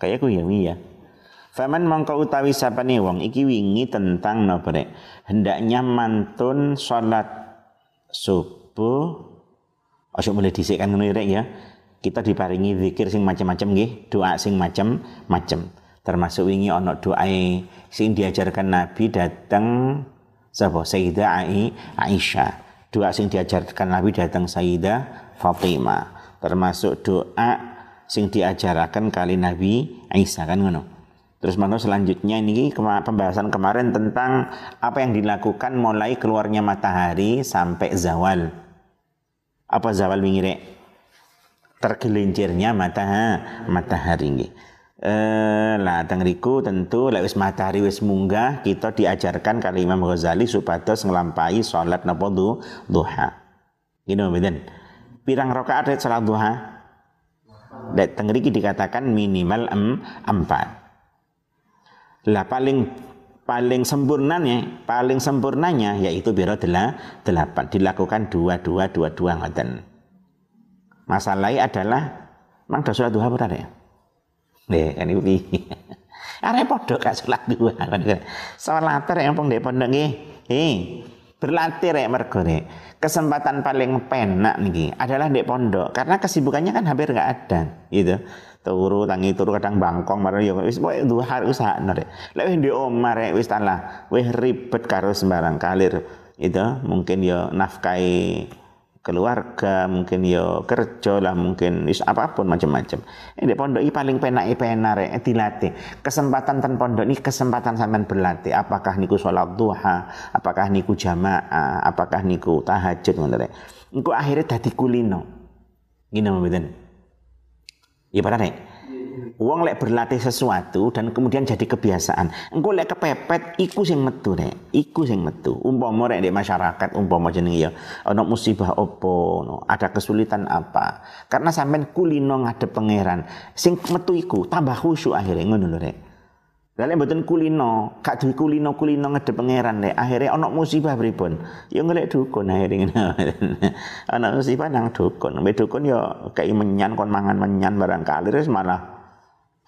kayak aku ya ya. Faman mongko utawi sapane wong? Iki wingi tentang napa rek? Hendaknya mantun salat subuh. Ojo mulai dhisikkan ngono rek ya. Kita diparingi zikir sing macam-macam nggih doa sing macam-macam termasuk wingi ana doa sing diajarkan Nabi datang sapa? Sayyidah Aisyah. Doa sing diajarkan Nabi datang Sayyidah Fatimah. Termasuk doa sing diajarakan kali Nabi Isa kan ngono. Terus mana selanjutnya ini pembahasan kemarin tentang apa yang dilakukan mulai keluarnya matahari sampai zawal. Apa zawal mingire? Tergelincirnya matahari matahari ini. Eh, lah tengriku tentu lewis matahari wis munggah kita diajarkan kali Imam Ghazali supados ngelampai sholat napa duha. Gini beden. Pirang rakaat salat duha? Dan tengriki dikatakan minimal em, empat. Lah paling paling sempurnanya, paling sempurnanya yaitu biro adalah delapan. Dilakukan dua dua dua dua ngoten. Masalahnya adalah mang do sholat duha benar ya? Nih kan itu Are podo gak sholat duha. Sholat yang pondok. Eh, berlatih rek mergo kesempatan paling penak nih adalah di pondok karena kesibukannya kan hampir nggak ada gitu. Turu tangi turu kadang bangkong marah yo. Wis pokoke duha usaha nare lek di omah rek wis talah wis ribet karo sembarang kalir itu mungkin yo nafkai keluarga, mungkin yo kerja lah, mungkin is apa pun macam-macam. Ini pondok ini paling penak penak rek dilatih. Kesempatan tan pondok ini kesempatan sampean berlatih. Apakah niku sholat duha, apakah niku jamaah, apakah niku tahajud ngono rek. Engko akhirnya dadi kulino. Gini mboten. Ya pada rek. Uang lek berlatih sesuatu dan kemudian jadi kebiasaan. Engko lek kepepet iku sing metu rek. Iku sing metu. Umpama rek di masyarakat umpama jeneng ya ana musibah opo, no. ada kesulitan apa. Karena sampean kulino ngadep pangeran. Sing metu iku tambah khusyuk akhirnya ngono lho rek. Lalu mboten kulino, kak duwe kulino kulino ngadep pangeran rek. Akhirnya ana musibah pripun? Ya ngelek dukun akhirnya. ana musibah nang dukun. Mbek dukun ya kayak menyan kon mangan menyan barangkali terus malah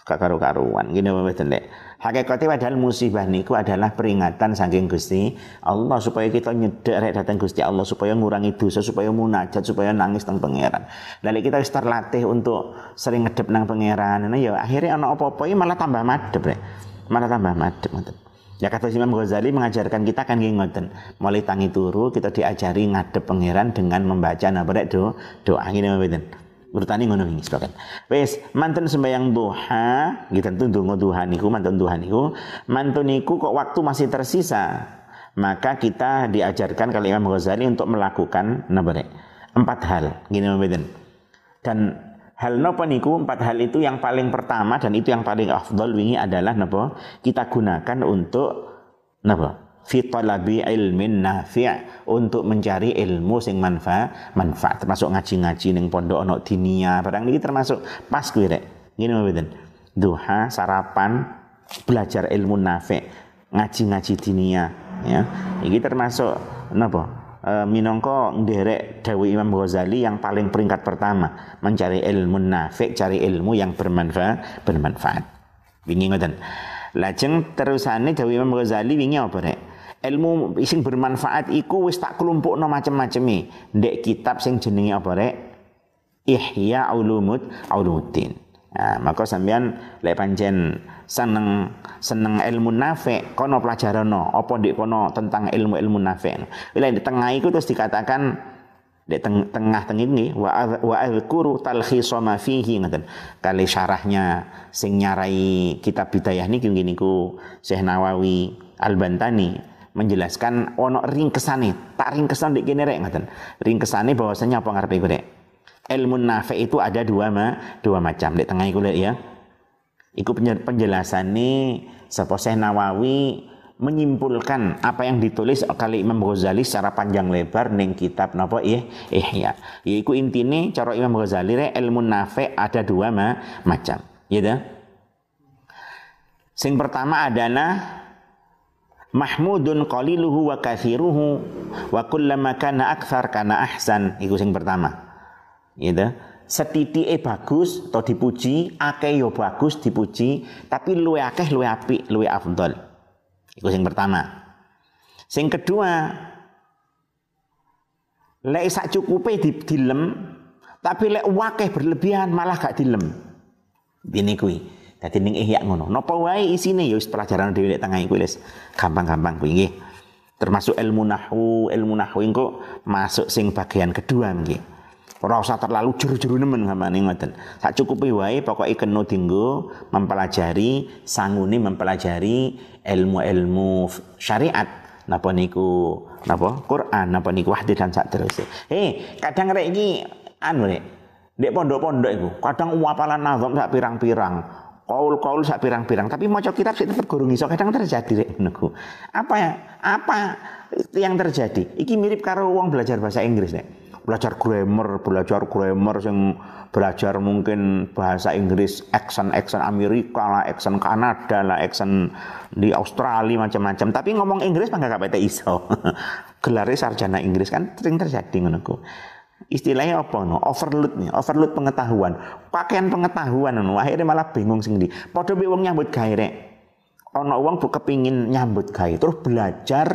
gak karu-karuan. Gini mboten lek hakikate padahal musibah niku adalah peringatan saking Gusti Allah supaya kita nyedek rek datang Gusti Allah supaya ngurangi dosa supaya munajat supaya nangis teng pangeran. Lalu kita wis terlatih untuk sering ngedep nang pangeran nah ya akhirnya ana apa-apa malah tambah madep rek. Malah tambah madep ngoten. Ya kata Imam Ghazali mengajarkan kita kan ngoten. Mulai tangi turu kita diajari ngadep pangeran dengan membaca napa do doa ini mboten urutane ngono wingi sepakat. Wis, mantun sembahyang duha, gitu tentu ndonga duha niku, mantun duha niku, mantun niku kok waktu masih tersisa, maka kita diajarkan kali Imam Ghazali untuk melakukan napa Empat hal, gini mboten. Dan hal napa niku? Empat hal itu yang paling pertama dan itu yang paling afdol wingi adalah napa? Kita gunakan untuk napa fi talabi ilmin nafi' untuk mencari ilmu sing manfaat manfaat. Termasuk ngaji-ngaji ning pondok ono dinia barang ini termasuk pas kuwi rek. Ngene mboten? Duha sarapan belajar ilmu nafi' ngaji-ngaji dinia ya. Ini termasuk napa? E, minangka nderek dawuh Imam Ghazali yang paling peringkat pertama mencari ilmu nafi' cari ilmu yang bermanfaat bermanfaat. Wingi ngoten? Lajeng terusane dawuh Imam Ghazali wingi apa rek ilmu sing bermanfaat iku wis tak kelompokno macam-macam ndek kitab sing jenenge apa rek? Ihya Ulumud Ulumuddin. Nah, maka sampean lek pancen seneng seneng ilmu nafi kono pelajarano apa ndek kono tentang ilmu-ilmu nafi? Bila di tengah itu terus dikatakan di teng tengah tengah ini wa wa azkuru talkhisa ma fihi ngoten. Kali syarahnya sing nyarai kitab bidayah niki niku Syekh Nawawi Al-Bantani menjelaskan ono ringkesane, tak ringkesan dik kene rek ngoten. Ringkesane bahwasanya apa ngarepe iku rek? Ilmu nafi itu ada dua ma, dua macam. Di tengah iku ya. Iku penjelasan sapa Nawawi menyimpulkan apa yang ditulis kali Imam Ghazali secara panjang lebar ning kitab napa ya Ihya. Yaiku intine cara Imam Ghazali re ilmu nafi ada dua ma macam. Ya Sing pertama adalah mahmudun qaliluhu wa kathiruhu wa kullama kana akthar kana ahsan. Iku sing pertama. Ya Setitike bagus atau dipuji, akeh yo bagus dipuji, tapi luwe akeh luwe apik, luwe afdal. Itu yang pertama. Yang kedua, lek sak cukupe di dilem, tapi lek wakeh berlebihan malah gak dilem. Ini kui. Dadi ning ihya ngono. Napa wae isine ya wis pelajaran dhewe lek tengah iku wis gampang-gampang kuwi nggih. Termasuk ilmu nahwu, ilmu nahwu engko masuk sing bagian kedua nggih. Ora usah terlalu juru-juru nemen gamane ngoten. Sak cukupe wae pokoke kena dinggo mempelajari sangune mempelajari ilmu-ilmu syariat napa niku napa Quran napa niku wahdi dan sak terus. Eh, kadang rek iki anu rek. Dek pondok-pondok iku kadang wapalan nazam sak pirang-pirang. Kaul-kaul sak pirang-pirang, tapi maca kitab sih tetep gurung iso kadang terjadi rek niku. Apa ya? Apa yang terjadi? Iki mirip karo wong belajar bahasa Inggris nek belajar grammar, belajar grammar yang belajar mungkin bahasa Inggris, accent accent Amerika lah, accent Kanada lah, accent di Australia macam-macam. Tapi ngomong Inggris mah gak iso. Gelarnya sarjana Inggris kan sering terjadi ngono Istilahnya apa no? Overload nih, overload pengetahuan. Pakaian pengetahuan no. Akhirnya malah bingung sing di. Padha wong nyambut gawe rek. Ana wong bu kepingin nyambut gawe terus belajar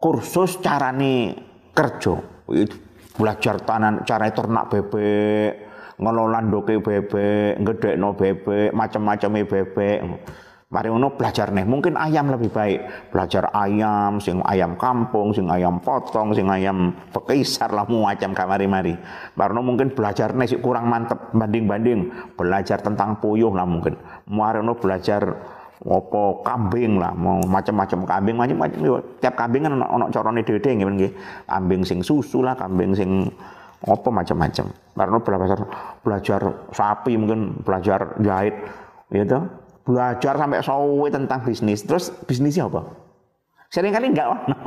kursus carane kerja belajar tanan cara ternak bebek ngelola doke bebek no bebek macam-macam bebek Mari ngono belajar nih, mungkin ayam lebih baik. Belajar ayam, sing ayam kampung, sing ayam potong, sing ayam pekisar lah macam kamari-mari. Baru mungkin belajar nih sih kurang mantep banding-banding. Belajar tentang puyuh lah mungkin. Mari ngono belajar apa kambing lah mau macam-macam kambing macam-macam tiap kambing kan ono ono corone dhewe nggih nggih kambing sing susu lah kambing sing apa macam-macam karena belajar belajar sapi mungkin belajar jahit gitu belajar sampai sawe tentang bisnis. Terus bisnisnya apa? Sering kali enggak ono.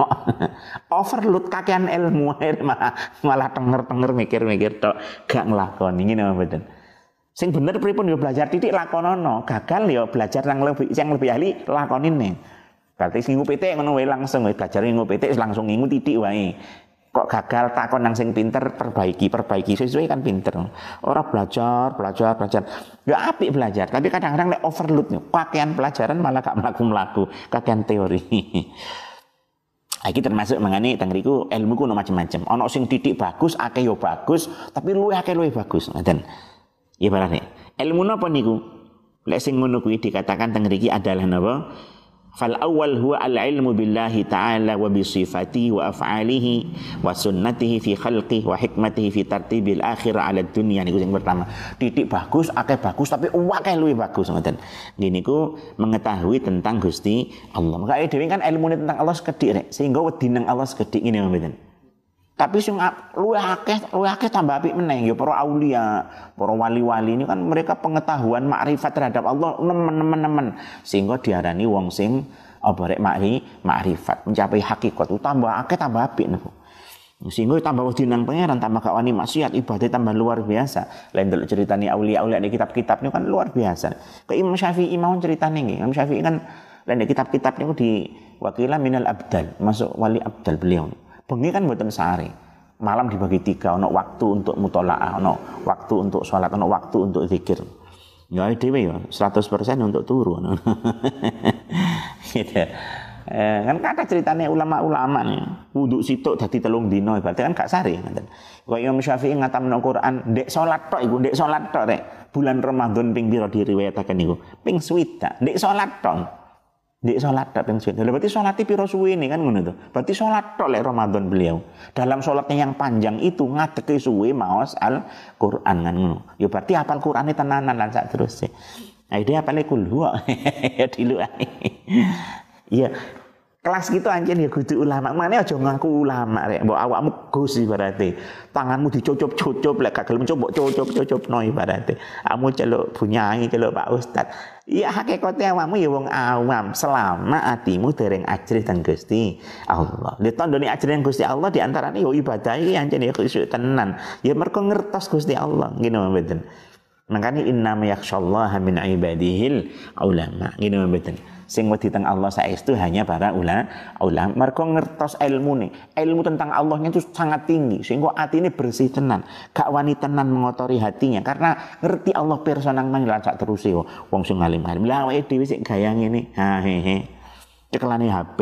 Overload kakean ilmu malah malah tenger-tenger mikir-mikir tok gak nglakoni. Ngene mboten Sing bener pripun yo belajar titik lakonono, gagal yo belajar yang lebih yang lebih ahli lakonin nih. Berarti sing PT ngono wae langsung belajar ngingu PT langsung ngingu titik wae. Kok gagal takon yang sing pinter perbaiki, perbaiki sesuai kan pinter. Orang belajar, belajar, belajar. Ya apik belajar, tapi kadang-kadang nek overload nih, pakaian pelajaran malah gak melaku-melaku, kakean teori. Iki termasuk mengenai tengriku ilmu kuno macam-macam. Ono sing titik bagus, akeh yo bagus, tapi luwe akeh luwe bagus. Ngoten. Ibaratnya ilmu napa niku? Lek sing ngono kuwi dikatakan teng mriki adalah napa? Fal awal huwa al ilmu billahi ta'ala wa bi sifatihi wa af'alihi wa sunnatihi fi khalqihi wa hikmatihi fi tartibil akhirah ala dunia niku sing pertama. Titik bagus, akeh bagus tapi akeh luwih bagus ngoten. Niku mengetahui tentang Gusti Allah. Maka dhewe kan ilmu tentang Allah sekedhik rek sehingga wedi nang Allah sekedhik ngene mboten. Tapi sing luwih akeh luwih akeh tambah apik meneh ya para aulia, para wali-wali ini kan mereka pengetahuan makrifat terhadap Allah nemen-nemen sehingga diarani wong sing apa rek makri makrifat mencapai hakikat tambah akeh tambah apik niku. Sehingga tambah wedi nang pangeran tambah gak wani maksiat ibadah tambah luar biasa. Lain dulu ceritani aulia-aulia di kitab-kitab ini kan luar biasa. Ke Imam Syafi'i mau ceritane nggih. Imam Syafi'i kan lain di kitab-kitab niku di wakila minal abdal, masuk wali abdal beliau. Bengi kan buatan sehari. Malam dibagi tiga, ono waktu untuk mutolaah, ono waktu untuk sholat, ono waktu untuk zikir. Ya dewe ya, 100% untuk turu. gitu. Eh, kan kata ceritanya ulama-ulama nih, wudhu situ dadi telung dino, berarti kan gak sari. Kau Imam Syafi'i ngatam no Quran, dek sholat tok, iku dek sholat tok rek. Bulan Ramadan ping biro diriwayatakan iku, ping swita, dek sholat tok. Di sholat tak pensiun. Lalu berarti sholat piro suwi ini kan ngono tuh. Berarti sholat tok lek Ramadan beliau. Dalam sholatnya yang panjang itu ngadeke suwi maos al Quran kan ngono. Ya berarti apal Quran itu tenanan lan sak terus sih. Nah, apa kul huwa. ya dulu Iya. Kelas gitu anjen ya kudu ulama. Mana aja ngaku ulama rek. Mbok awakmu Gus ibarate. Tanganmu dicucup-cucup lek gak gelem coba cucup-cucup no ibarate. Kamu celuk bunyai celuk Pak Ustad. Iya hakikatnya awakmu ya wong awam selama atimu dereng ajrih dan Gusti Allah. Lihat tandone ajrih Gusti Allah di antarane yo ibadah iki anjen ya khusyuk tenan. Ya mergo ngertos Gusti Allah ngene mboten. Makanya inna yakhsyallaha min ibadihil ulama. Ngene mboten sing wedi teng Allah saestu hanya para ulama ulama. Mergo ngertos ilmu nih. Ilmu tentang Allahnya itu sangat tinggi. Sehingga ini bersih tenan. Gak wani tenan mengotori hatinya. Karena ngerti Allah pirsa nang terus yo. Wong sing alim-alim lah awake dhewe sik gaya ngene. Ha HP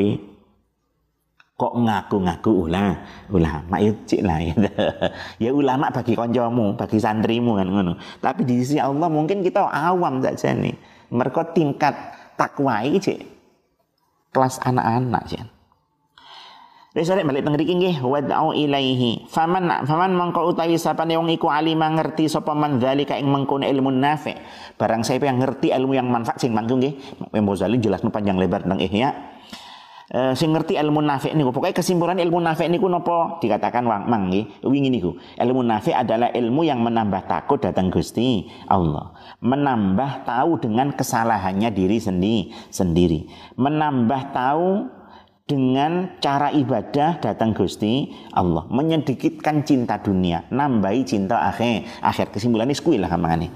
kok ngaku-ngaku ulama ulama itu cik lah ya. ya ulama bagi koncomu bagi santrimu kan ngono tapi di sisi Allah mungkin kita awam saja nih mereka tingkat takwa cek kelas anak-anak sih. Arek balik teng mriki nggih wad'u ilaihi. Faman faman mangko utawi sapane wong iku alima ngerti sapa man zalika ing mengkono ilmu nafi. Barang siapa yang ngerti ilmu yang manfaat sing manggung nggih. Mbah Ghazali jelasno panjang lebar tentang ihya uh, sing ngerti ilmu nafi niku. Pokoknya kesimpulan ilmu nafi niku nopo dikatakan wang mang wingi niku. Ilmu nafi adalah ilmu yang menambah takut datang Gusti Allah. Menambah tahu dengan kesalahannya diri sendiri sendiri. Menambah tahu dengan cara ibadah datang Gusti Allah. Menyedikitkan cinta dunia nambahi cinta akhir akhir. Kesimpulannya skuil lah kamangane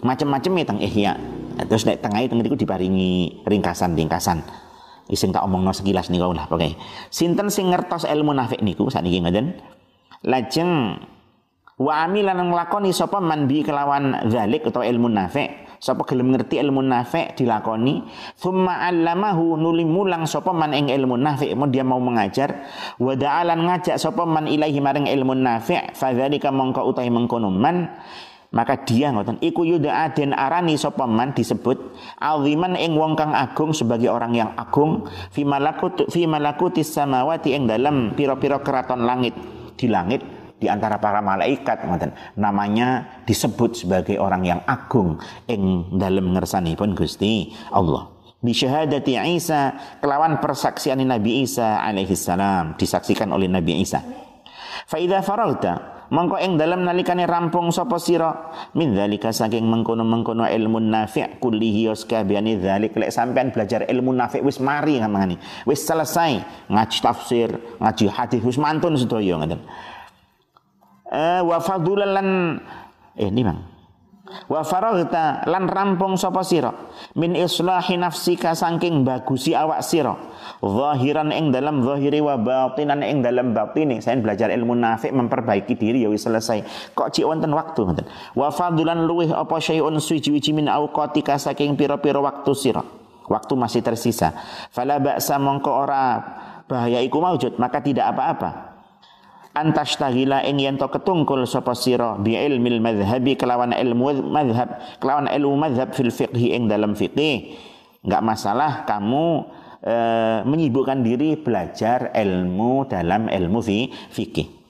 macam-macam ya teng ihya. Terus nek tengah itu diparingi ringkasan-ringkasan Ising tak omongno sekilas niku lah pokoke. Sinten sing ngertos ilmu nafik niku sakniki ngoten. Lajeng wa amilan nglakoni sapa man bi kelawan zalik atau ilmu nafik? Sapa gelem ngerti ilmu nafik dilakoni? Thumma allamahu nuli mulang sapa man ing ilmu nafik? Mau dia mau mengajar. Wa da'alan ngajak sapa man ilahi maring ilmu nafik? Fadzalika mongko utahi mengkono man maka dia ngoten iku yuda den arani sapa man? Disebut aziman ing wong kang agung sebagai orang yang agung fi malakut fi malakutis samawati ing dalam pira-pira keraton langit di langit di antara para malaikat ngoten. Namanya disebut sebagai orang yang agung ing dalem ngersanipun Gusti Allah. Bi syahadati Isa kelawan persaksian Nabi Isa alaihi salam disaksikan oleh Nabi Isa. Fa idza faragta mongko ing dalam nalikane rampung sapa sira? Min zalika saking mengkono-mengkono ilmu nafi' kullihi yaskabiani dzalik. Lek sampean belajar ilmu nafi' wis mari ngamani wis selesai ngaji tafsir ngaji hadis wis mantun sedaya ngoten. Eh wa fadulan eh ini bang wa faraghta lan rampung sapa sira? Min islahi nafsika saking bagusi awak sira. Zahiran ing dalam zahiri wa batinan ing dalam batini. Saya belajar ilmu nafik memperbaiki diri ya wis selesai. Kok cik wonten waktu ngoten? Wa fadulan luweh apa syai'un suci-wici min auqatika saking pira-pira waktu sira? Waktu masih tersisa. Fala ba'sa mongko ora bahaya iku maujud maka tidak apa-apa antas tahila ing yen to ketungkul sapa sira bi ilmil madhhabi kelawan ilmu madhab kelawan ilmu madhab fil fiqhi ing dalam fiqih. Enggak masalah kamu e, menyibukkan diri belajar ilmu dalam ilmu fi, fikih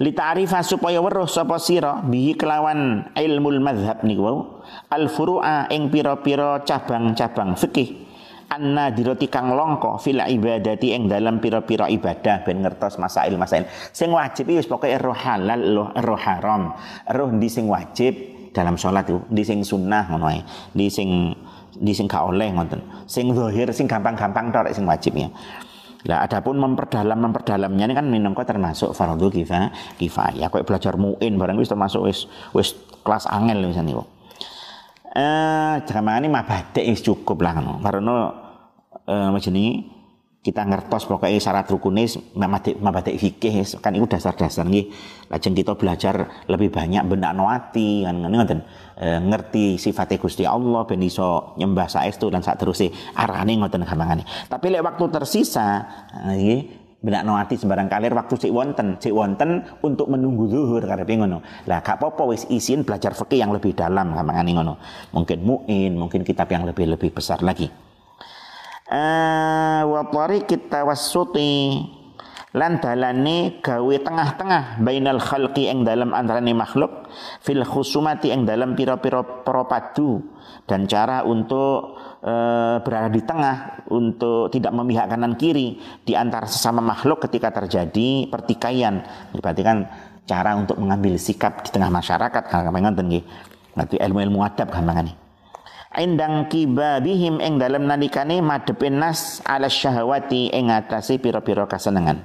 li ta'rifa supaya weruh sapa sira bihi kelawan ilmul madhab niku al furu'a ing pira-pira cabang-cabang fikih anna diroti kang longko fil ibadati ing dalam pira-pira ibadah ben ngertos masail-masail sing wajib wis pokoke roh halal roh, haram. Roh di sing wajib dalam sholat itu di sing sunnah ngono di sing di sing gak oleh ngoten. Sing zahir sing gampang-gampang tok sing wajibnya lah adapun memperdalam memperdalamnya ini kan minangka termasuk fardhu kifayah. Kifayah kok belajar muin barang wis termasuk wis wis kelas angel misalnya kok eh jangan ini mabadek wis cukup lah karena eh jenenge kita ngertos pokoknya syarat rukunis mabadek mabadek fikih kan itu dasar-dasar nih lajeng kita belajar lebih banyak benak noati kan ngoten. E, ngerti sifatnya Gusti Allah ben iso nyembah saestu dan saat terus arane ngoten gampangane. Tapi lek waktu tersisa nggih benak noati sembarang kalir waktu cik wonten cik wonten untuk menunggu zuhur karepe ngono. Lah gak apa-apa wis isin belajar fikih yang lebih dalam gampangane ngono. Mungkin muin mungkin kitab yang lebih lebih besar lagi uh, wa tariqit tawassuti. Lan dalane gawe tengah-tengah bainal khalqi ing dalam antarane makhluk fil khusumati ing dalam pira-pira padu. Dan cara untuk e, berada di tengah untuk tidak memihak kanan kiri di antara sesama makhluk ketika terjadi pertikaian. Berarti kan cara untuk mengambil sikap di tengah masyarakat kalau ngoten nggih. Ilmu-ilmu adab gampangane indang kibabihim ing dalam nalikane madhepin nas ala syahwati ing atase pira-pira kasenengan.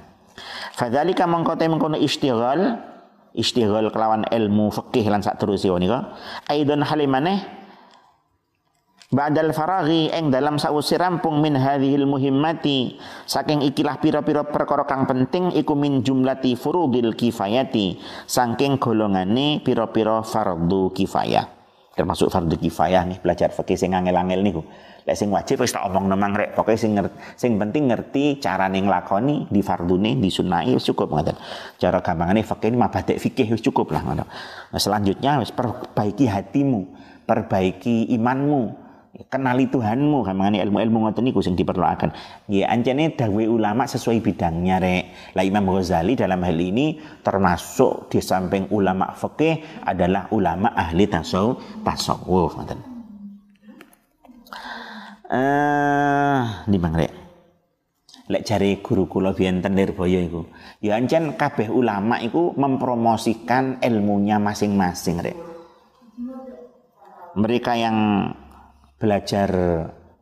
Fadzalika mengko mengkono istighal istighal kelawan ilmu fikih lan sak terus nika aidon halimane Ba'dal faraghi eng dalam sausi rampung min hadhil muhimmati saking ikilah pira-pira perkara kang penting iku min jumlati furudil kifayati saking golongane pira-pira fardu kifayah termasuk fardu kifayah nih belajar fikih sing angel-angel niku. Lek sing wajib wis tak omong nemang rek. Pokoke sing ngerti, sing penting ngerti cara ning nglakoni di fardune di sunnah wis cukup ngoten. Cara gampangane ini mabadek fikih wis cukup lah ngono. Nah, selanjutnya wis perbaiki hatimu perbaiki imanmu kenali Tuhanmu kamangane ilmu-ilmu ngoten niku sing diperluaken ya ancene dawe ulama sesuai bidangnya rek. Lah Imam Ghazali dalam hal ini termasuk di samping ulama fikih adalah ulama ahli tasawuf tasawuf ngoten. Eh di rek? Lek jari guru kula biyen Boyo iku. Ya ancen kabeh ulama iku mempromosikan ilmunya masing-masing rek. Mereka yang belajar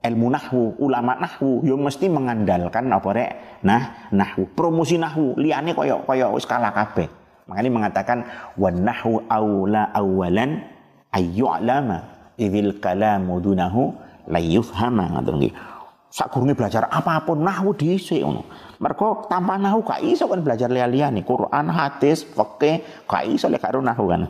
ilmu nahwu, ulama nahwu yo mesti mengandalkan apa rek? Nah, nahwu, promosi nahwu, liyane koyo koyo wis kalah kabeh. Makanya mengatakan wan nahwu aula awalan ayyu'lama idzil kalamu dunahu la yufhama ngoten nggih. Sakurunge belajar apa pun nahwu dhisik ngono. Mergo tanpa nahwu gak iso kan belajar liya-liyane Quran, hadis, fikih, gak iso lek nahwu kan.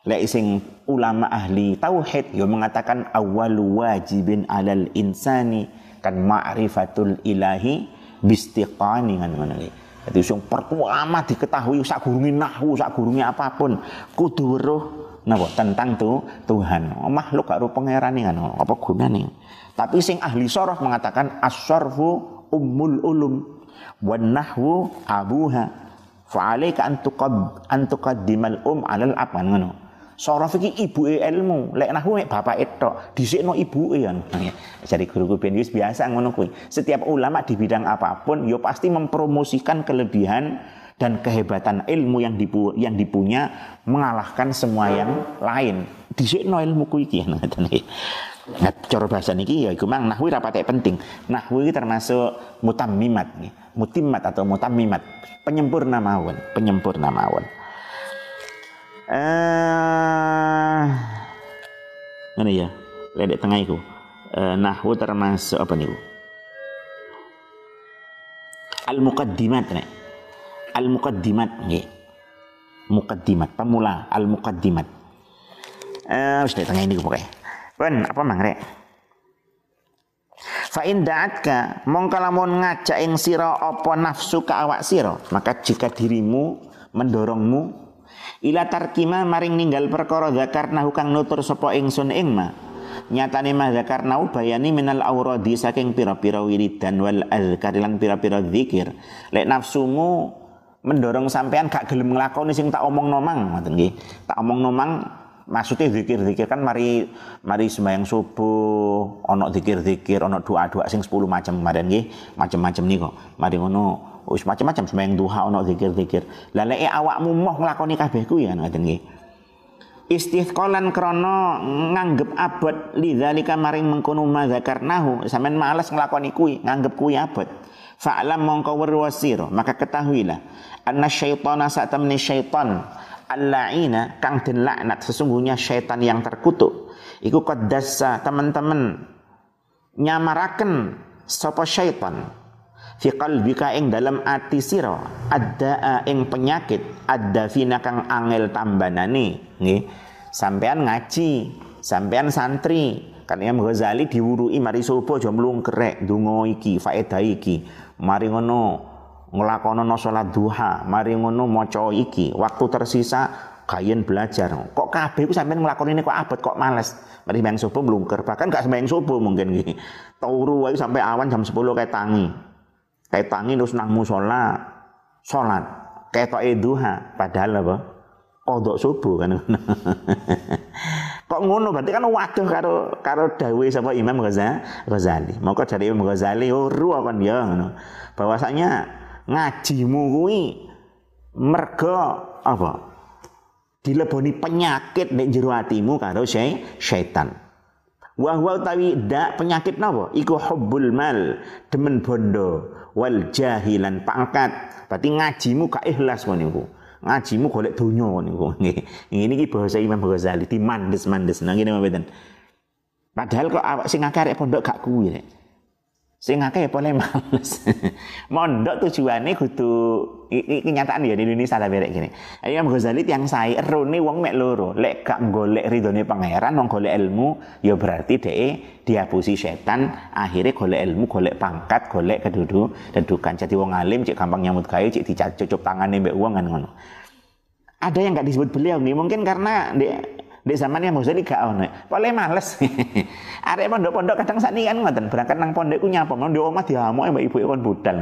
Lek sing ulama ahli tauhid yo mengatakan awalu wajibin alal insani kan ma'rifatul ilahi bistiqani kan ngono Jadi sing pertama diketahui sak gurunge nahwu, sak gurunge apa pun kudu weruh napa tentang tu Tuhan. Oh, makhluk karo pangerane kan apa gunane. Tapi sing ahli sorof mengatakan as-sarfu ummul ulum wan nahwu abuha. Fa'alaika an tuqad an tuqaddimal um alal ab kan ngono. Sorof iki ibuke ilmu, lek nahwu bapak etok, dhisikno ibuke kan. Jadi guru ben biasa ngono kuwi. Setiap ulama di bidang apa pun yo pasti mempromosikan kelebihan dan kehebatan ilmu yang dipu, yang dipunya mengalahkan semua yang lain. Dhisikno ilmu kuwi iki ngoten iki. Nah, cara bahasa niki ya iku mang nahwu ra penting. Nahwu iki termasuk mutammimat nih. Mutimmat atau mutammimat, penyempurna mawon, penyempurna mawon eh ya? Ledek tengah itu. Eh, nahwu termasuk apa nih al muqaddimat nih al muqaddimat nih muqaddimat pemula. Al muqaddimat eh sudah tengah ini pokoknya kan apa mangre Fa in da'atka mongko ngajak ing sira apa nafsu ka awak sira maka jika dirimu mendorongmu ila tarkima maring ninggal perkara zakarna kang nutur sapa ingsun ing ma. Nyatane ma zakarna bayani minal auradi saking pira-pira wiridan wal azkar lan pira-pira zikir lek nafsumu mendorong sampean gak gelem nglakoni sing tak omong nomang ngoten nggih. Tak omong nomang maksudnya zikir-zikir kan mari mari sembahyang subuh ono zikir-zikir ono doa-doa sing 10 macam kemarin nggih. Macam-macam nih kok mari ngono wis macam-macam sembahyang duha ono zikir-zikir. Lah lek awakmu moh nglakoni kabeh kuwi kan ngoten nggih. Istithqalan krana nganggep abot lidzalika maring mengkono madzakarnahu sampean males nglakoni kuwi, nganggep kuwi abot. Fa'lam mongko werwasira, maka ketahuilah anna syaitana sa'tamni syaitan al-la'ina kang den laknat sesungguhnya syaitan yang terkutuk iku qaddasa teman-teman nyamaraken sapa syaitan fi qalbika ing dalam ati sira ada ing penyakit ada fina kang angel tambanane nggih. Sampean ngaji sampean santri kan Imam Ghazali diwurui mari subuh aja mlungkrek donga iki faedah iki. Mari ngono nglakonono salat duha mari ngono maca iki. Waktu tersisa kayen belajar. Kok kabeh ku sampean nglakoni kok abot kok males? Mari sembahyang subuh mlungker bahkan gak sembahyang subuh mungkin iki turu wae sampai awan jam 10 kayak tangi tangi terus nang musola salat ketoke duha padahal apa? Kodok subuh kan? Kok ngono? Berarti kan waduh karo karo dawe sapa Imam Ghazali. Maka dari Imam Ghazali oh, kan ya ngono? Bahwasanya ngajimu kuwi mergo apa? Dileboni penyakit nek jero atimu karo syaitan wa huwa utawi dak penyakit napa? Iku hubbul mal demen bondo wal jahilan pangkat. Berarti ngajimu gak ikhlas niku ngajimu golek donya niku ini iki bahasa Imam Ghazali di mandes-mandes nang ngene mboten. Padahal kok awak sing akeh pondok gak kuwi nek sing akeh boleh males? Mondok tujuane kudu iki kenyataan ya di Indonesia lah berek gini. Imam Ghazali tiang saya erone wong mek loro lek gak golek ridhone pangeran wong golek ilmu ya berarti dhek diapusi setan akhirnya golek ilmu golek pangkat golek keduduk kedudukan. Jadi wong alim cek gampang nyambut gawe cek dicucup tangane mbek wong kan ngono. Ada yang gak disebut beliau nih mungkin karena di zaman yang Ghazali gak ono. Paling males. Arek pondok-pondok kadang sakniki kan ngoten, berangkat nang pondokku nyapa, nang di omah diamuk mbak ibu kon budal.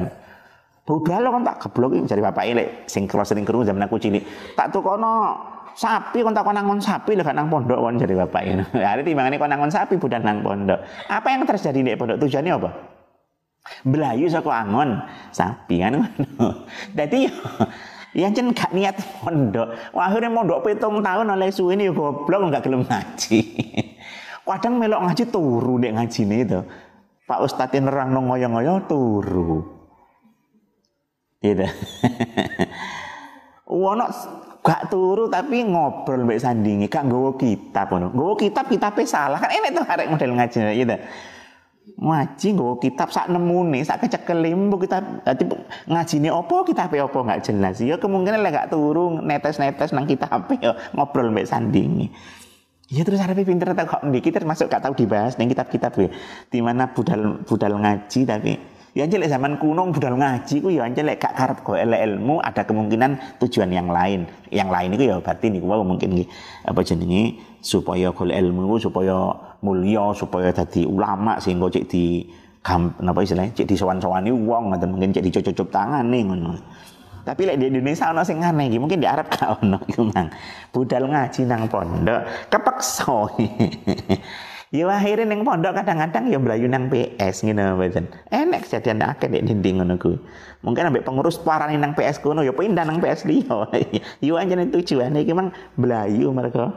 Budal kan tak geblok cari bapak ini sing kula sering krungu zaman aku cilik. Tak tukono sapi kon takon nangon sapi lho nang pondok kon jadi bapak ini. Hari timbangane kon nangon sapi budal nang pondok. Apa yang terjadi di pondok tujuannya apa? Belayu saka angon sapi kan ngono. Dadi Ya jen gak niat pondok. Wah, akhirnya mondok pitung tahun oleh suwi ini goblok gak gelem ngaji. Kadang melok ngaji turu dek ngaji nih itu. Pak Ustadz nerang nong ngoyo-ngoyo turu. Gitu. Wono gak turu tapi ngobrol mbek sandingi, gak nggawa kitab ngono. Nggawa kitab kitabe salah kan enek tuh arek model ngaji gitu ngaji nggo kitab sak nemune sak kecekel mbok kitab. Dadi ngajine opo kitabe opo nggak jelas. Ya kemungkinan lek gak turu netes-netes nang kitab ya ngobrol mbek sandingi Ya terus arepe pinter tak kok? Ndiki termasuk gak tahu dibahas ning kitab-kitab ya. Di mana budal budal ngaji tapi. Ya anjir zaman kuno budal ngaji ku ya anjir lek gak karep go ilmu ada kemungkinan tujuan yang lain. Yang lain itu ya berarti niku mungkin apa jenenge? Supaya golek ilmu supaya mulia supaya dadi ulama sehingga cek di gam, napa istilahnya cek di sowan-sowani wong ngoten mungkin cek dicocok nih ngono. Tapi lek di Indonesia ana sing aneh iki, mungkin di Arab gak ono iku mang. Budal ngaji nang pondok kepeksa. ya akhirnya nang pondok kadang-kadang ya mlayu nang PS ngene mboten. Enek kejadian akeh nek dinding ngono kuwi. Mungkin ambek pengurus parani nang PS kuno ya pindah nang PS liya. ya anjene tujuane iki mang mlayu mereka.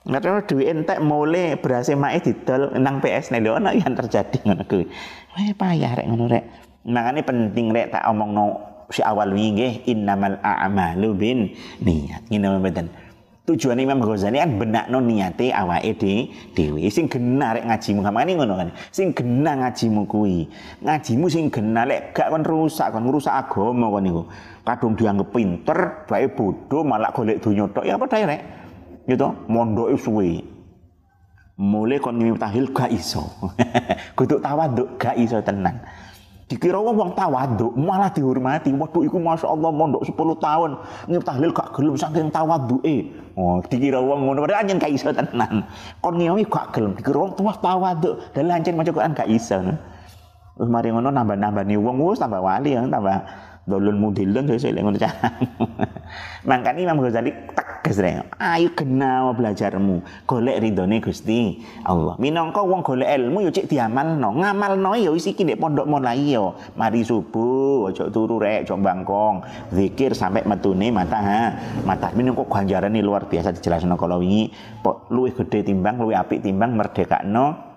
Ngerti duit entek mulai berhasil mae didol nang PS nih ono yang terjadi ngono kuwi. Wah payah rek ngono rek. Makanya penting rek tak omong no si awal wingi innamal a'malu bin niat. Ngene mboten. Tujuan Imam Ghazali kan benakno niate awake di dhewe sing genah rek ngajimu kamane ngono kan. Sing genah ngajimu kuwi. Ngajimu sing genah lek gak kon rusak kon ngrusak agama kon niku. Kadung dianggap pinter, bae bodoh malah golek donya tok. Ya apa dae rek? Gitu mondoke suwe. Mulai kon tahil gak iso. Kudu tawaduk gak iso tenan. Dikira wong wong tawaduk malah dihormati. Waduh iku Masya Allah mondok 10 tahun. Tahlil gak gelem saking tawaduke oh dikira wong ngono padahal anjen gak iso tenan. Kon ngewi gak gelem. Dikira wong tuwas tawaduk dalah anjen maca Quran gak iso. Terus mari ngono nambah-nambah nih wong wis tambah wali ya tambah dolun mudilun saya ngono cara. Makanya Imam Ghazali tegas rek. Ayo kenal belajarmu, golek ridhone Gusti Allah. Minangka wong golek ilmu yo cek diamalno. Ngamalno yo wis iki ndek pondok mulai yo. Mari subuh ojo turu rek, ojo bangkong. Zikir sampai metune mata ha. Mata minangka ganjarane luar biasa dijelasno kalau wingi luwih gede timbang, luwih apik timbang merdekakno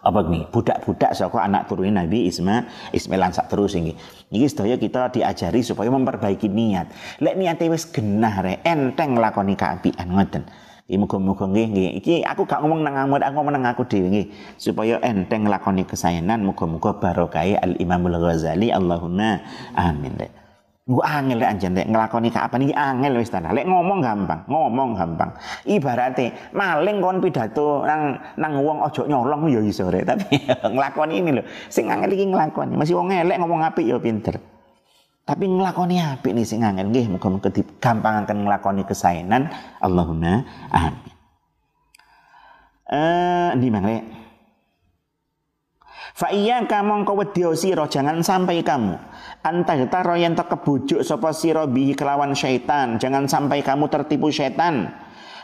apa nih budak-budak saka anak turun Nabi Isma Ismail sak terus ini ini sedaya kita diajari supaya memperbaiki niat lek niate wis genah re enteng lakoni kaapian ngoten Iki muga-muga nggih. Iki aku gak ngomong nang amut, aku ngomong nang aku dhewe nggih. Supaya enteng lakoni kesayanan muga-muga barokah Al Imamul Ghazali Allahumma amin. Dek. Gue angel lek anjen lek nglakoni apa nih angel wis tenan. Lek ngomong gampang, ngomong gampang. Ibaratnya maling kon pidato nang nang wong ojo nyolong ya iso rek, tapi nglakoni ini lho. Sing angel iki nglakoni. Masih wong elek ngomong apik ya pinter. Tapi nglakoni apik nih sing angel nggih muga-muga akan nglakoni kesaenan. Allahumma amin. Eh, di mana Fa kamu kau wedya sira jangan sampai kamu anta taro yen to kebujuk sapa sira bihi kelawan syaitan jangan sampai kamu tertipu syaitan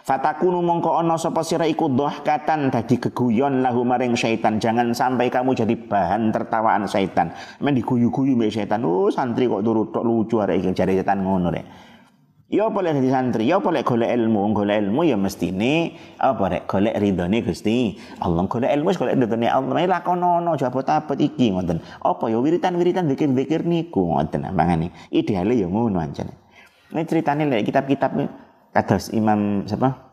Fatakunu mongko ono sapa sira iku katan dadi geguyon lahu maring syaitan. Jangan sampai kamu jadi bahan tertawaan syaitan. Men diguyu-guyu mbek syaitan. Oh, santri kok turut tok lucu arek iki jare setan ngono rek. Ya boleh jadi santri, ya boleh golek ilmu, golek ilmu ya mesti ini apa rek golek ridhone Gusti. Allah golek ilmu golek ridhone Allah. Mek lakonono jabot apa iki ngoten. Apa ya wiritan-wiritan zikir-zikir niku ngoten mangane. Ideale ya ngono ancen. Ini ceritanya lek kitab-kitab kados Imam siapa?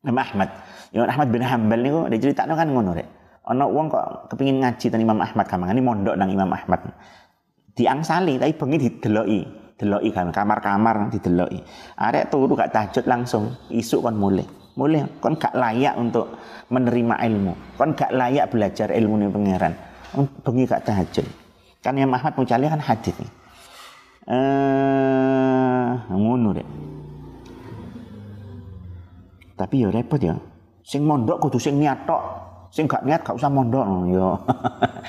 Imam Ahmad. Imam Ahmad bin Hambal niku diceritakno kan ngono rek. Ana wong kok kepengin ngaji ten Imam Ahmad kamangane mondok nang Imam Ahmad. Diangsali tapi bengi dideloki deloki kan kamar-kamar dideloki. Arek turu gak tahajud langsung isuk kon mulai mulai kon gak layak untuk menerima ilmu. Kon gak layak belajar ilmu nih pangeran. Bengi gak tahajud. Kan yang Ahmad Mucali kan hadis eh ngono deh tapi ya repot ya. Sing mondok kudu sing niat tok. Sing gak niat gak usah mondok. Yo.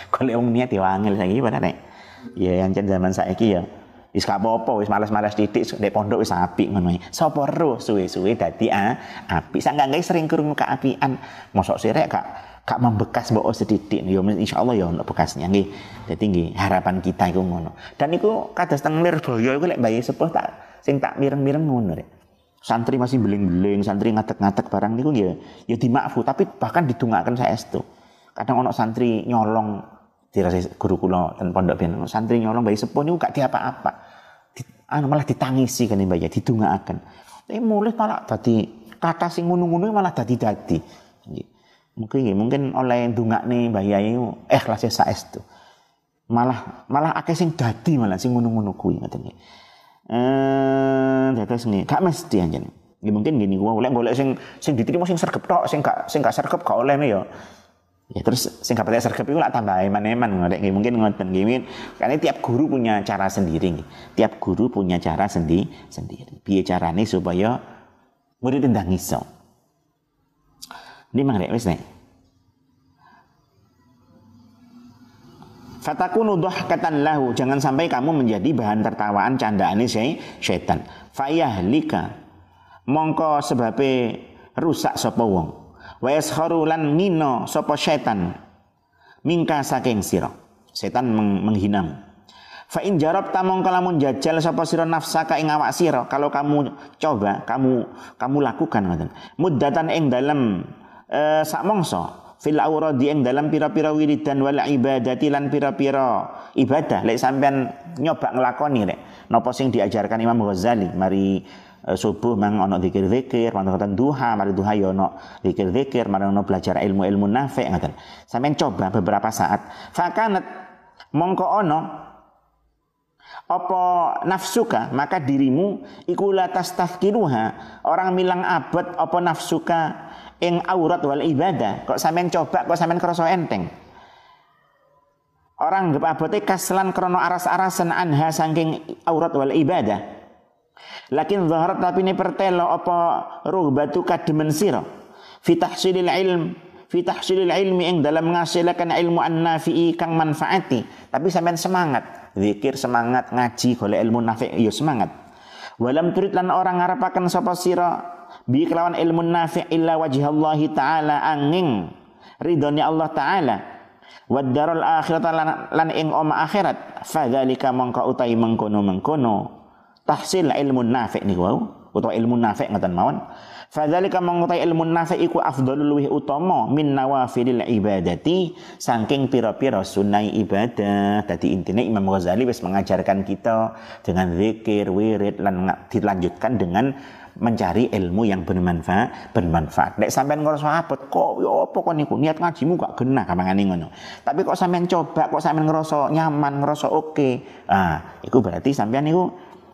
Kalau wong niat ya wangil saiki padahal ya yang zaman saiki ya Wis gak apa-apa, wis males-males titik nek pondok wis apik ngono. Sapa ro suwe-suwe dadi ah, apik. Sak gak sering krungu keapian. Mosok sirek gak gak membekas mbok sedidik ya insyaallah ya ono bekasnya nggih. Dadi nggih harapan kita iku ngono. Dan iku kados teng Lirboyo iku lek bayi sepuh tak sing tak mireng-mireng ngono rek. Santri masih beling-beling, santri ngatek-ngatek barang niku ya ya dimakfu tapi bahkan didongaaken saestu. Kadang ono santri nyolong dirasa guru kula dan pondok ben santri nyolong bayi sepuh niku gak diapa-apa anu malah ditangisi kan mbak ya didongaaken tapi mulai malah tadi kata sing ngono-ngono malah dadi-dadi. Mungkin mungkin oleh nih mbak Yai ikhlas ya saestu malah malah akeh sing dadi malah sing ngono-ngono kuwi ngoten eh dados nih gak mesti anjen. Ya mungkin gini gua boleh boleh sing sing diterima sing sergep tok sing gak sing gak sergep gak oleh nih ya Ya terus sing kapate sergap iku lak tambah eman-eman ngono mungkin ngoten nggih. Karena tiap guru punya cara sendiri. Tiap guru punya cara sendi sendiri. Piye carane supaya murid ndang iso. Ini mang rek wis nek. Fatakunu dhahkatan lahu. Jangan sampai kamu menjadi bahan tertawaan candaane syaitan. Fayahlika. Mongko sebabe rusak sapa wong wa yaskharu lan ngino sapa setan mingka saking sira. Setan meng menghinamu fa in jarabta mongko lamun jajal sapa sira nafsaka ing awak sira kalau kamu coba kamu kamu lakukan ngoten. Muddatan ing dalem e, sak mongso fil auradi ing dalam pira-pira wiridan wal ibadati lan pira-pira ibadah. Lek sampean nyoba nglakoni rek napa sing diajarkan Imam Ghazali? Mari Eh, subuh mang ono zikir-zikir, ngoten duha, mari duha yo ya ono zikir-zikir, mari ono belajar ilmu-ilmu nafi ngoten. Sampeyan coba beberapa saat. Fakanat mongko ono apa nafsuka maka dirimu iku la tastafkiruha orang milang abad apa nafsuka ing aurat wal ibadah kok sampean coba kok sampean krasa enteng orang gep abote kaslan krono aras-arasan anha saking aurat wal ibadah Lakin zaharat tapi ini pertelo apa batu kademen sira? Fi tahsilil ilm fi tahsilil ilmi ing dalam menghasilkan ilmu an-nafi'i kang manfaati. Tapi sampean semangat, zikir semangat, ngaji golek ilmu nafi' yo ya semangat. Walam turid lan orang ngarapaken sapa sira bi kelawan ilmu nafi' illa wajhallahi taala angin ridhoni Allah taala. Wad darul akhirat lan, lan ing oma akhirat. Fadzalika mongko utai mengkono mengkono tahsil ilmu nafi' niku wau. Utawa ilmu nafi' ngoten mawon. Fadzalika mengutai ilmu nafi' iku afdhalul luwih utama min nawafilil ibadati saking pira-pira sunnah ibadah. Dadi intine Imam Ghazali wis mengajarkan kita dengan zikir wirid lan dilanjutkan dengan mencari ilmu yang bermanfaat bermanfaat. Nek sampean ngrasa abot kok yo apa kok niku? Niat ngajimu gak genah kamangane ngono. Tapi kok sampean coba kok sampean ngerasa nyaman ngerasa oke? Okay. ah iku berarti sampean niku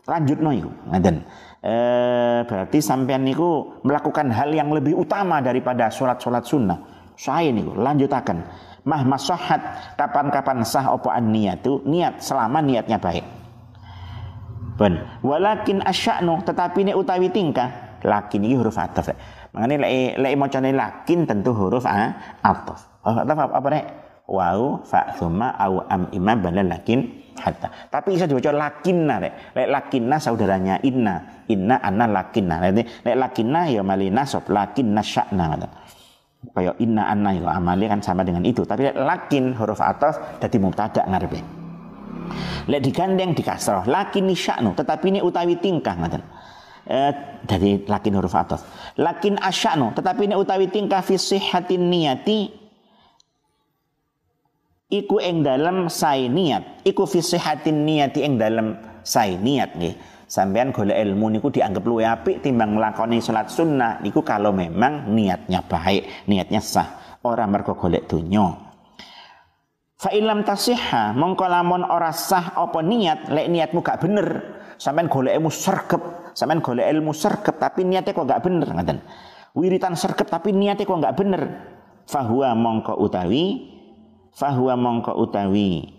lanjut no iku. Ngaten. E, berarti sampean niku melakukan hal yang lebih utama daripada sholat-sholat sunnah. Saya niku lanjutakan. Mah masahat kapan-kapan sah opo an niatu niat selama niatnya baik. Ben. Walakin asya'nu tetapi ini utawi tingkah lakin ini huruf ataf mengenai lek lek macane lakin tentu huruf a ataf huruf ataf apa, apa wau fa thumma au am imam balal lakin hatta. Tapi bisa dibaca lakinna rek. Lek lakinna saudaranya inna, inna anna lakinna. Lek lek lakinna ya mali nasab, lakinna sya'na ngoten. Kaya inna anna ya amali kan sama dengan itu. Tapi lek lakin huruf ataf dadi mubtada ngarepe. Lek digandeng di kasrah, lakin sya'nu, tetapi ini utawi tingkah ngoten. Eh, dari lakin huruf ataf. Lakin asya'nu, tetapi ini utawi tingkah fi sihhatin niyati iku ing dalam sai niat. Iku fi sihatin niati ing dalam sai niat nggih. Sampean golek ilmu niku dianggap luwih apik timbang nglakoni salat sunnah. Niku kalau memang niatnya baik niatnya sah ora mergo golek donya. Fa ilam tasihha mongko lamun ora sah apa niat lek niatmu gak bener sampean golek ilmu sergep sampean golek ilmu sergep tapi niatnya kok gak bener ngoten. Wiritan sergep tapi niatnya kok gak bener. Fahuwa mongko utawi fahuwa mongko utawi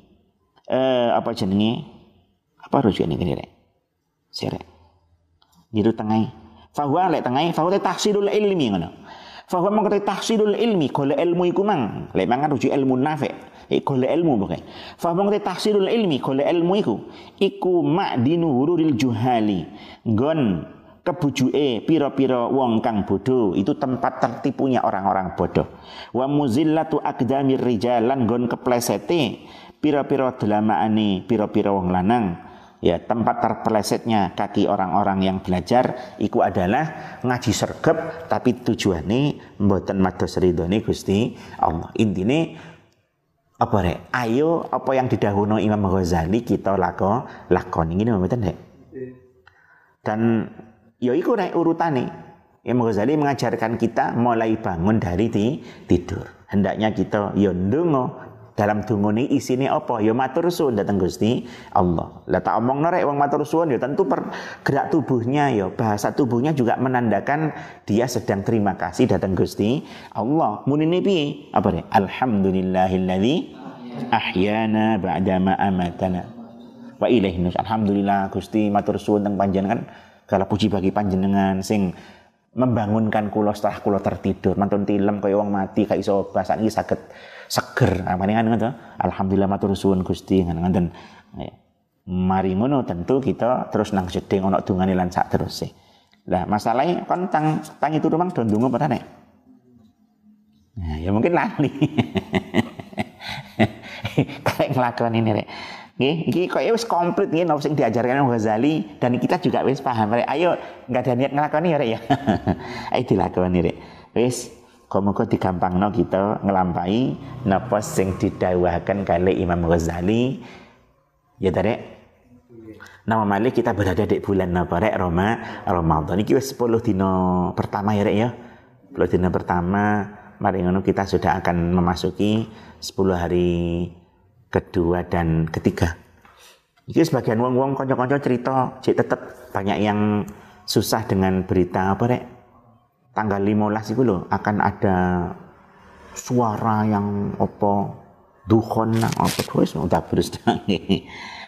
eh apa jenenge? Apa rujuk ini rek? Sire niru tengah. Fahuwa lek tengah fahuwa tahsilul ilmi ngono. Fahuwa mongko tahsilul ilmi golek ilmu iku mang. Lek mangan rujuk ilmu nafi eh golek ilmu pokoke. Fahuwa mongko tahsilul ilmi golek ilmu iku iku ma'dinu hururil juhali. Gon kebujuke piro-piro wong kang bodoh itu tempat tertipunya orang-orang bodoh wa muzillatu aqdamir rijalan gon keplesete piro-piro delamaane piro-piro wong lanang. Ya tempat terpelesetnya kaki orang-orang yang belajar iku adalah ngaji sergep tapi tujuannya mboten mados ridhone Gusti Allah. Intine apa rek? Ayo apa yang didahului Imam Ghazali kita lako lakon ini mboten rek? Dan Ya iku nek urutane. Imam Ghazali mengajarkan kita mulai bangun dari di, tidur. Hendaknya kita ya ndonga dalam dungone isine apa? Ya matur suwun datang Gusti Allah. Lah tak omong rek wong matur suwun ya tentu per gerak tubuhnya ya bahasa tubuhnya juga menandakan dia sedang terima kasih datang Gusti Allah. Munine piye? Apa rek? Alhamdulillahilladzi ahyana ba'da ma amatana. Wa ilaihi Alhamdulillah Gusti matur suwun teng panjenengan kalau puji bagi panjenengan sing membangunkan kulo setelah kulo tertidur. Mantun tilem kaya wong mati kayak iso bahasa ini sakit seger. Apa nih kan alhamdulillah matur suwun Gusti. Ngoten. Ya. mari ngono tentu kita terus nang jeding ono dungane lan sak sih lah masalahnya kan tang tang itu rumah don dungo pada nek? Nah, ya mungkin lali. Kayak ngelakuin ini rek Nggih, iki kok wis komplit nggih napa sing diajarkan Ghazali dan kita juga wis paham rek. Ayo nggak ada niat ngelakoni ya rek ya. Ayo dilakoni rek. Wis Muga digampangno kita ngelampai napa sing didawahkan kali Imam Ghazali. Ya rek. Nama malik kita berada di bulan napa rek Roma Ramadan. Iki wis 10 dino pertama ya rek ya. 10 dino pertama mari ngono kita sudah akan memasuki 10 hari kedua dan ketiga. Jadi sebagian wong-wong konco-konco cerita, cek tetap banyak yang susah dengan berita apa rek? Tanggal 15 itu loh akan ada suara yang apa dukhon apa terus udah terus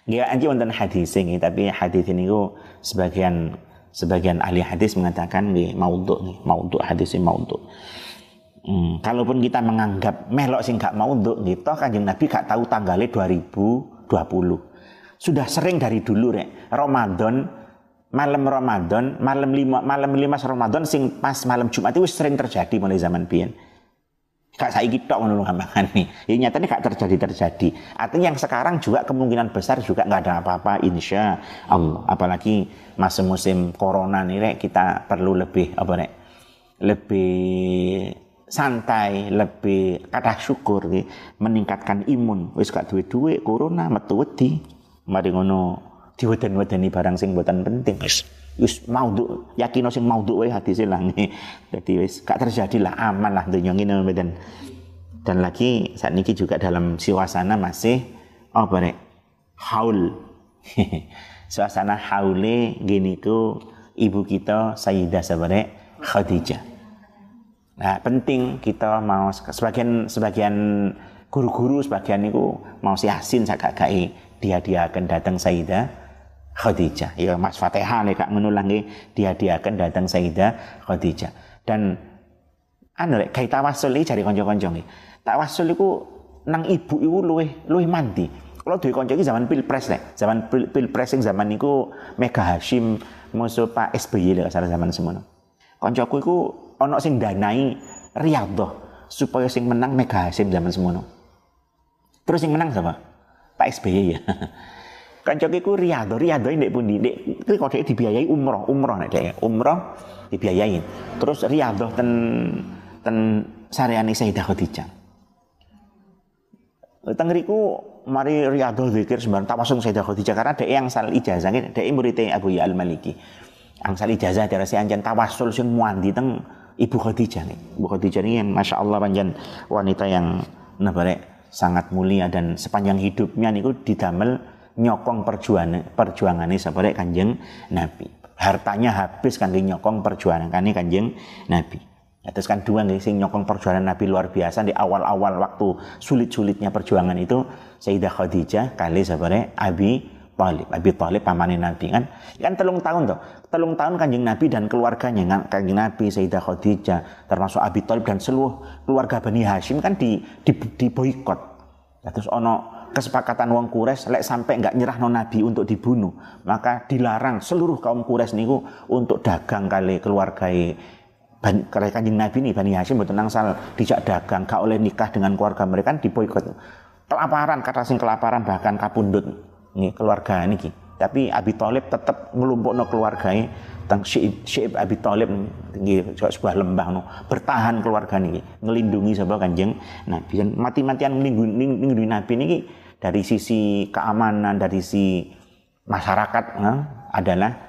Nggak anji wonten hadis ini, tapi hadis ini ku sebagian sebagian ahli hadis mengatakan nggih maudhu nih, maudhu hadis ini maudhu. Hmm, kalaupun kita menganggap melok sing gak mau untuk gitu, kanjeng Nabi gak tahu tanggalnya 2020. Sudah sering dari dulu rek. Ramadan, malam Ramadan, malam lima, malam lima Ramadan sing pas malam Jumat itu sering terjadi mulai zaman biyen. Gak saya tok ngono nih. Ya nyatanya gak terjadi terjadi. Artinya yang sekarang juga kemungkinan besar juga nggak ada apa-apa insya Allah. Apalagi masa musim corona nih rek, kita perlu lebih apa rek? Lebih santai, lebih kata syukur nih, meningkatkan imun. Wis gak duwe-duwe corona metu wedi. Mari ngono diweden-wedeni barang sing buatan penting. Wis wis maudhu, yakin sing maudhu wae hadis lah. Jadi wis gak terjadi lah aman lah dunia ngene meden. Dan lagi saat ini juga dalam suasana masih apa rek? Haul. suasana haule gini ku ibu kita Sayyidah Sabarek Khadijah Nah, penting kita mau sebagian sebagian guru-guru sebagian itu mau si Asin sak gai dia dia akan datang Sayyidah Khadijah. Ya Mas Fatihah nih kak mengulang dia dia akan datang Sayyidah Khadijah. Dan anu rek kai tawasul iki cari konco-konco iki. Tawasul iku nang ibu iku luwih luwih mandi. Kalau duwe kanca iki zaman Pilpres nek, zaman pil, Pilpres sing zaman niku Mega Hashim musuh Pak SBY lek salah zaman semono. Kancaku iku ana sing danai Riyadhah supaya sing menang Mega Hashim zaman semono. Terus sing menang siapa? Pak SBY ya. Kancaku iku Riyadhah, Riyadhah ndek pundi? Ndek kok dibiayai umroh, umroh nek dek umroh dibiayai. Terus Riyadhah ten ten sareane Sayyidah Khadijah. Tengriku mari riyadhah zikir sembarang tawasul Sayyidah Khadijah karena dia yang sal ijazah dia muridnya Abu Ya Al Maliki. Angsal ijazah dari si anjan tawasul sing muandi teng Ibu Khadijah nih. Ibu Khadijah ini yang masya Allah panjang wanita yang nabare sangat mulia dan sepanjang hidupnya niku didamel nyokong perjuangan ini sebagai kanjeng Nabi. Hartanya habis kan nyokong perjuangan kan kanjeng Nabi. Ya, terus kan dua nih sing nyokong perjuangan Nabi luar biasa di awal-awal waktu sulit-sulitnya perjuangan itu Sayyidah Khadijah kali sebenarnya Abi Talib. Abi Talib pamanin Nabi kan. Kan telung tahun tuh. Telung tahun kanjeng Nabi dan keluarganya kan kanjeng Nabi Sayyidah Khadijah termasuk Abi Talib dan seluruh keluarga Bani Hashim kan di di, di boykot. Ya, terus ono kesepakatan wong Quraisy lek sampai nggak nyerah non Nabi untuk dibunuh, maka dilarang seluruh kaum Quraisy niku untuk dagang kali keluarga karena kanjeng Nabi ini Bani Hashim betul nangsal dijak dagang gak oleh nikah dengan keluarga mereka kan diboikot kelaparan kata sing kelaparan bahkan kapundut nih keluarga ini tapi Abi Thalib tetap ngelumpuk no keluarga tentang Syib Abi Thalib tinggi sebuah lembah no bertahan keluarga ini ngelindungi sebuah kanjeng Nabi. Dan mati-matian melindungi Nabi ini dari sisi keamanan dari sisi masyarakat nah, adalah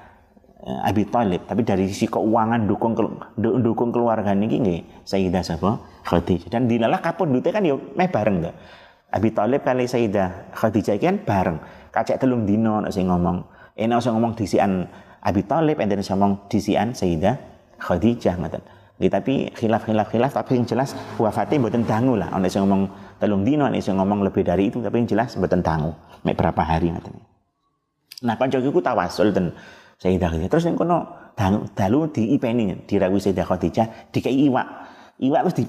Eh, Abi Thalib tapi dari sisi keuangan dukung dukung keluarga niki nggih Sayyidah sapa? Khadijah. Dan dilalah kapundute kan ya meh bareng to. Abi Thalib kali Sayyidah Khadijah kan bareng kacek telung dino nek sing ngomong. Enak sing ngomong disian Abi Thalib enten sing ngomong disian Sayyidah Khadijah ngoten. Nggih tapi khilaf-khilaf khilaf tapi yang jelas wafatnya mboten dangu lah. Ana sing ngomong telung dino ana sing ngomong lebih dari itu tapi yang jelas mboten dangu. Mek berapa hari ngoten. Nah kancaku tawasul ten Sayyidah Khadijah. Terus yang kono dalu di ipeni dirawi Sayyidah Khadijah dikai iwak. Iwak terus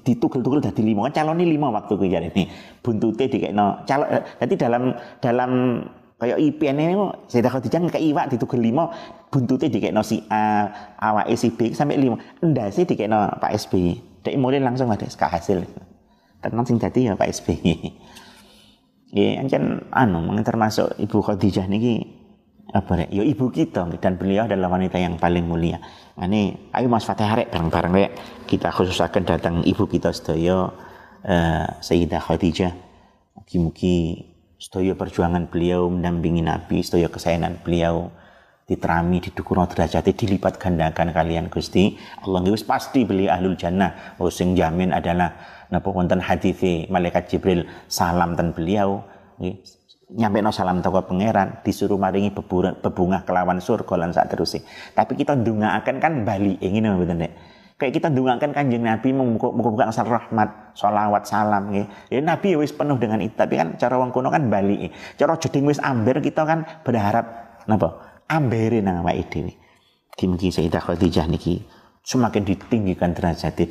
ditugel-tugel dadi lima. Kan calon ini lima waktu kuwi ini. Buntute dikekno calon jadi dalam dalam kayak IPN ini Sayyidah Khadijah ngekek iwak ditugel lima buntute dikekno si A awake si B sampai lima. Ndase dikekno Pak SBY. Dek mulai langsung ada hasil. Tenang sing dadi ya Pak SBY. Ya, ancen anu termasuk Ibu Khadijah niki apa ya ibu kita dan beliau adalah wanita yang paling mulia. Ini ayo Mas Fatih bareng-bareng rek kita khususkan datang ibu kita sedaya uh, Sayyidah Khadijah. Mugi-mugi sedaya perjuangan beliau mendampingi Nabi, sedaya kesayangan beliau diterami, didukung derajatnya dilipat gandakan kalian Gusti. Allah wis pasti beliau ahlul jannah. Oh sing jamin adalah napa wonten hadis malaikat Jibril salam ten beliau nyampe no salam toko pangeran disuruh maringi bebunga kelawan surga lan saat terusih tapi kita akan kan bali ingin betul nek kayak kita kan kanjeng Nabi membuka asal rahmat sholawat salam ya. ya Nabi wis penuh dengan itu tapi kan cara wong kuno kan bali cara jeding wis amber kita kan berharap napa? Ambere nang awake dhewe. Kimki Sayyidah Khadijah niki semakin ditinggikan derajatnya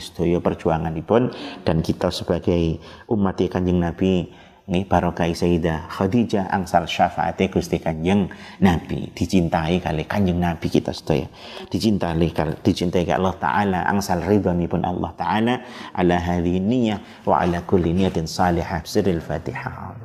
sedaya perjuangan pun dan kita sebagai umat kanjeng Nabi nggih barokah Sayyidah Khadijah angsal syafaat Gusti Kanjeng Nabi. Dicintai kali Kanjeng Nabi kita sedaya dicintai dicintai Allah taala. Angsal pun Allah taala. Ala hadhihi niyyah wa ala kulli niyatin salihah. Sirril Fatihah